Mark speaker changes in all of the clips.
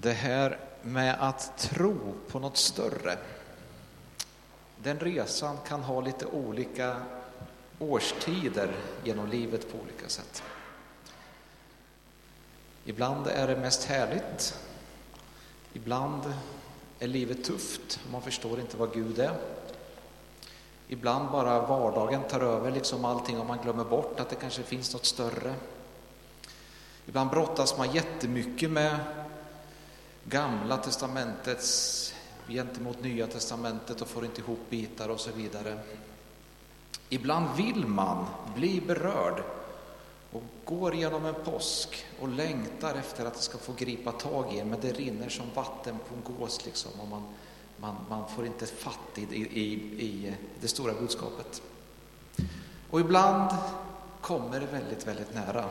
Speaker 1: Det här med att tro på något större. Den resan kan ha lite olika årstider genom livet på olika sätt. Ibland är det mest härligt. Ibland är livet tufft man förstår inte vad Gud är. Ibland bara vardagen tar över liksom allting och man glömmer bort att det kanske finns något större. Ibland brottas man jättemycket med Gamla testamentets gentemot Nya testamentet och får inte ihop bitar och så vidare. Ibland vill man bli berörd och går genom en påsk och längtar efter att det ska få gripa tag i en, men det rinner som vatten på en gås liksom och man, man, man får inte fatt i, i, i det stora budskapet. Och ibland kommer det väldigt, väldigt nära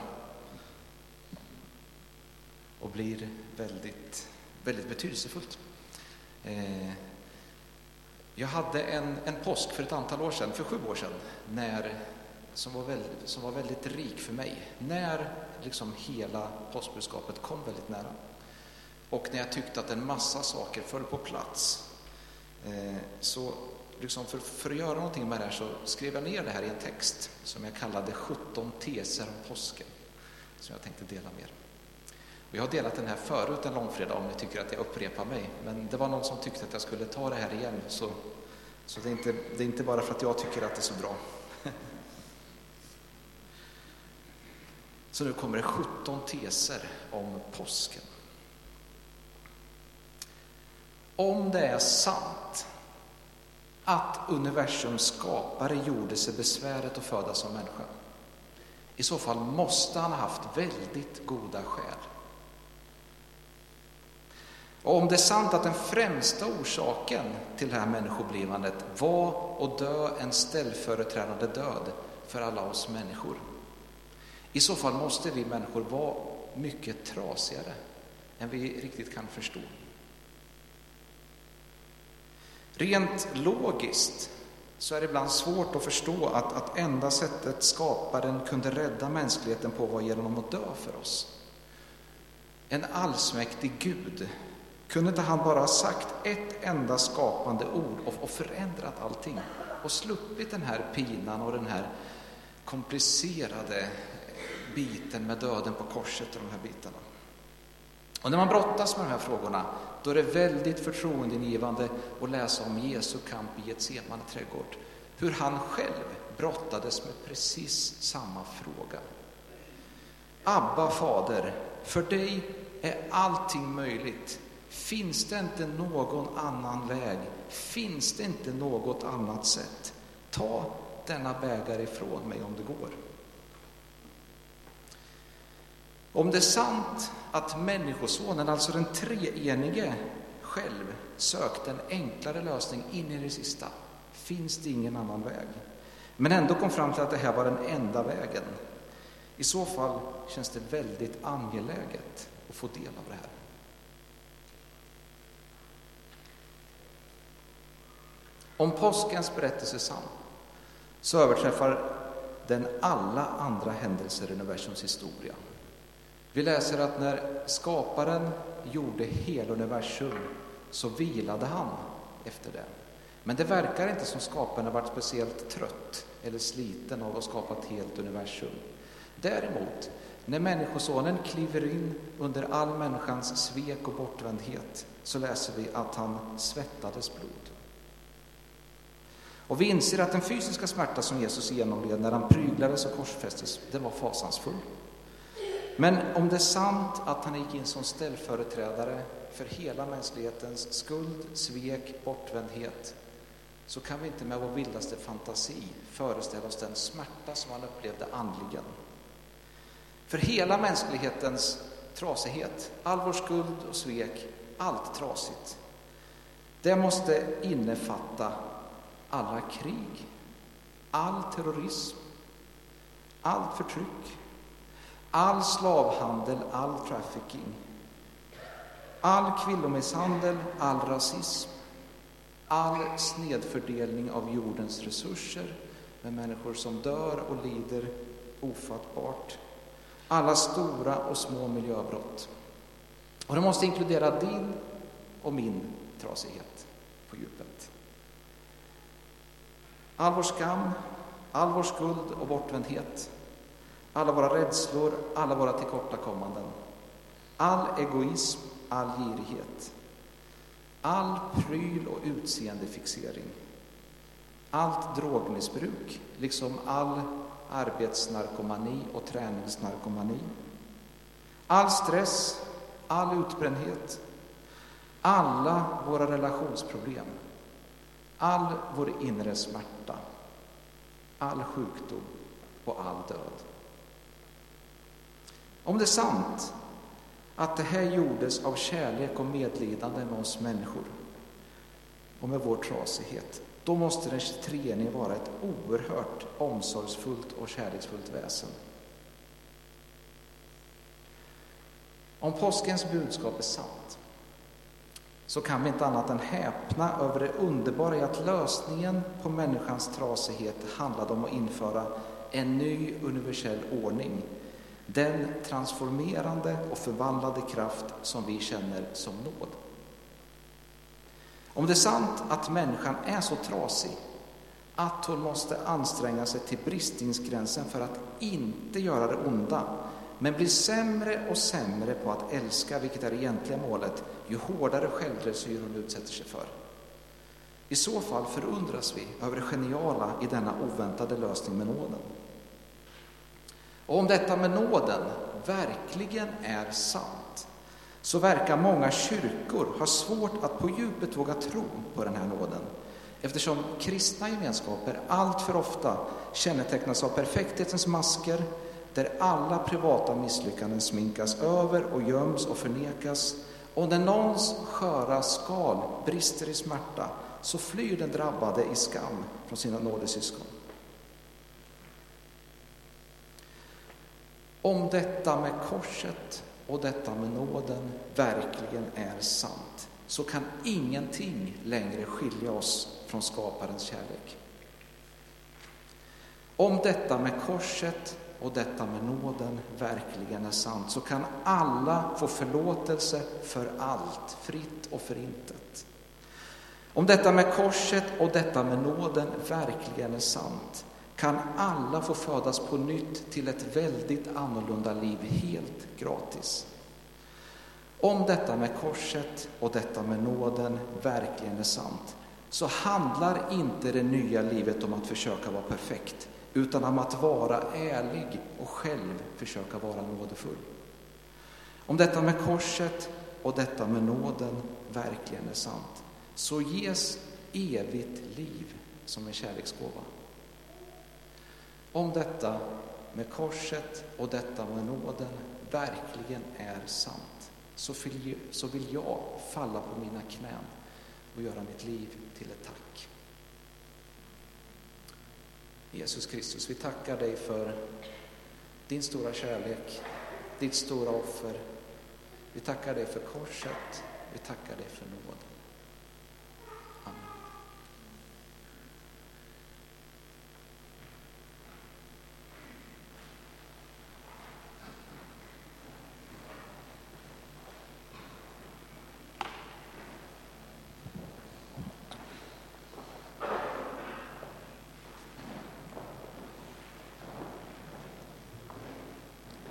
Speaker 1: och blir väldigt, väldigt betydelsefullt. Eh, jag hade en, en påsk för ett antal år sedan, för sju år sedan, när, som, var väldigt, som var väldigt rik för mig. När liksom hela påskbudskapet kom väldigt nära. Och när jag tyckte att en massa saker föll på plats. Eh, så liksom för, för, att göra någonting med det här så skrev jag ner det här i en text som jag kallade 17 teser om påsken, som jag tänkte dela med er. Jag har delat den här förut en långfredag om ni tycker att jag upprepar mig, men det var någon som tyckte att jag skulle ta det här igen, så, så det, är inte, det är inte bara för att jag tycker att det är så bra. Så nu kommer det 17 teser om påsken. Om det är sant att universums skapare gjorde sig besväret att födas som människa, i så fall måste han ha haft väldigt goda skäl. Och om det är sant att den främsta orsaken till det här människoblivandet var att dö en ställföreträdande död för alla oss människor. I så fall måste vi människor vara mycket trasigare än vi riktigt kan förstå. Rent logiskt så är det ibland svårt att förstå att, att enda sättet skaparen kunde rädda mänskligheten på var genom att dö för oss. En allsmäktig Gud kunde inte han bara ha sagt ett enda skapande ord och, förändrat allting och sluppit den här pinan och den här komplicerade biten med döden på korset och de här bitarna. Och när man brottas med de här frågorna, då är det väldigt förtroendeingivande att läsa om Jesu kamp i Getsemane trädgård. Hur han själv brottades med precis samma fråga. Abba, Fader, för dig är allting möjligt. Finns det inte någon annan väg? Finns det inte något annat sätt? Ta denna bägare ifrån mig om det går. Om det är sant att Människosonen, alltså den treenige, själv sökte en enklare lösning in i det sista, finns det ingen annan väg. Men ändå kom fram till att det här var den enda vägen. I så fall känns det väldigt angeläget att få del av det här. Om påskens berättelse är sann så överträffar den alla andra händelser i universums historia. Vi läser att när skaparen gjorde hela universum så vilade han efter det. Men det verkar inte som skaparen har varit speciellt trött eller sliten av att skapa ett helt universum. Däremot, när Människosonen kliver in under all människans svek och bortvändhet så läser vi att han svettades blod. Och vi inser att den fysiska smärta som Jesus genomled när han pryglades och korsfästes, den var fasansfull. Men om det är sant att han gick in som ställföreträdare för hela mänsklighetens skuld, svek, bortvändhet, så kan vi inte med vår vildaste fantasi föreställa oss den smärta som han upplevde andligen. För hela mänsklighetens trasighet, all vår skuld och svek, allt trasigt, det måste innefatta alla krig, all terrorism, allt förtryck, all slavhandel, all trafficking, all kvinnomisshandel, all rasism, all snedfördelning av jordens resurser med människor som dör och lider ofattbart, alla stora och små miljöbrott. Och det måste inkludera din och min trasighet på djupet. All vår skam, all vår skuld och bortvändhet, alla våra rädslor, alla våra tillkortakommanden, all egoism, all girighet, all pryl och utseendefixering, allt drogmissbruk, liksom all arbetsnarkomani och träningsnarkomani, all stress, all utbrändhet, alla våra relationsproblem, all vår inre smärta, all sjukdom och all död. Om det är sant att det här gjordes av kärlek och medlidande med oss människor och med vår trasighet, då måste den treenige vara ett oerhört omsorgsfullt och kärleksfullt väsen. Om påskens budskap är sant så kan vi inte annat än häpna över det underbara i att lösningen på människans trasighet handlade om att införa en ny universell ordning. Den transformerande och förvandlade kraft som vi känner som nåd. Om det är sant att människan är så trasig att hon måste anstränga sig till bristningsgränsen för att inte göra det onda, men blir sämre och sämre på att älska, vilket är det egentliga målet, ju hårdare självdressyr hon utsätter sig för. I så fall förundras vi över det geniala i denna oväntade lösning med nåden. Och om detta med nåden verkligen är sant, så verkar många kyrkor ha svårt att på djupet våga tro på den här nåden, eftersom kristna gemenskaper allt för ofta kännetecknas av perfekthetens masker, där alla privata misslyckanden sminkas över och göms och förnekas. Och när någons sköra skal brister i smärta så flyr den drabbade i skam från sina nådesyskon. Om detta med korset och detta med nåden verkligen är sant så kan ingenting längre skilja oss från skaparens kärlek. Om detta med korset och detta med nåden verkligen är sant så kan alla få förlåtelse för allt, fritt och förintet. Om detta med korset och detta med nåden verkligen är sant kan alla få födas på nytt till ett väldigt annorlunda liv helt gratis. Om detta med korset och detta med nåden verkligen är sant så handlar inte det nya livet om att försöka vara perfekt utan om att vara ärlig och själv försöka vara nådefull. Om detta med korset och detta med nåden verkligen är sant så ges evigt liv som en kärleksgåva. Om detta med korset och detta med nåden verkligen är sant så vill, jag falla på mina knän och göra mitt liv till ett tack. Jesus Kristus, vi tackar dig för din stora kärlek, ditt stora offer. Vi tackar dig för korset, vi tackar dig för nåden.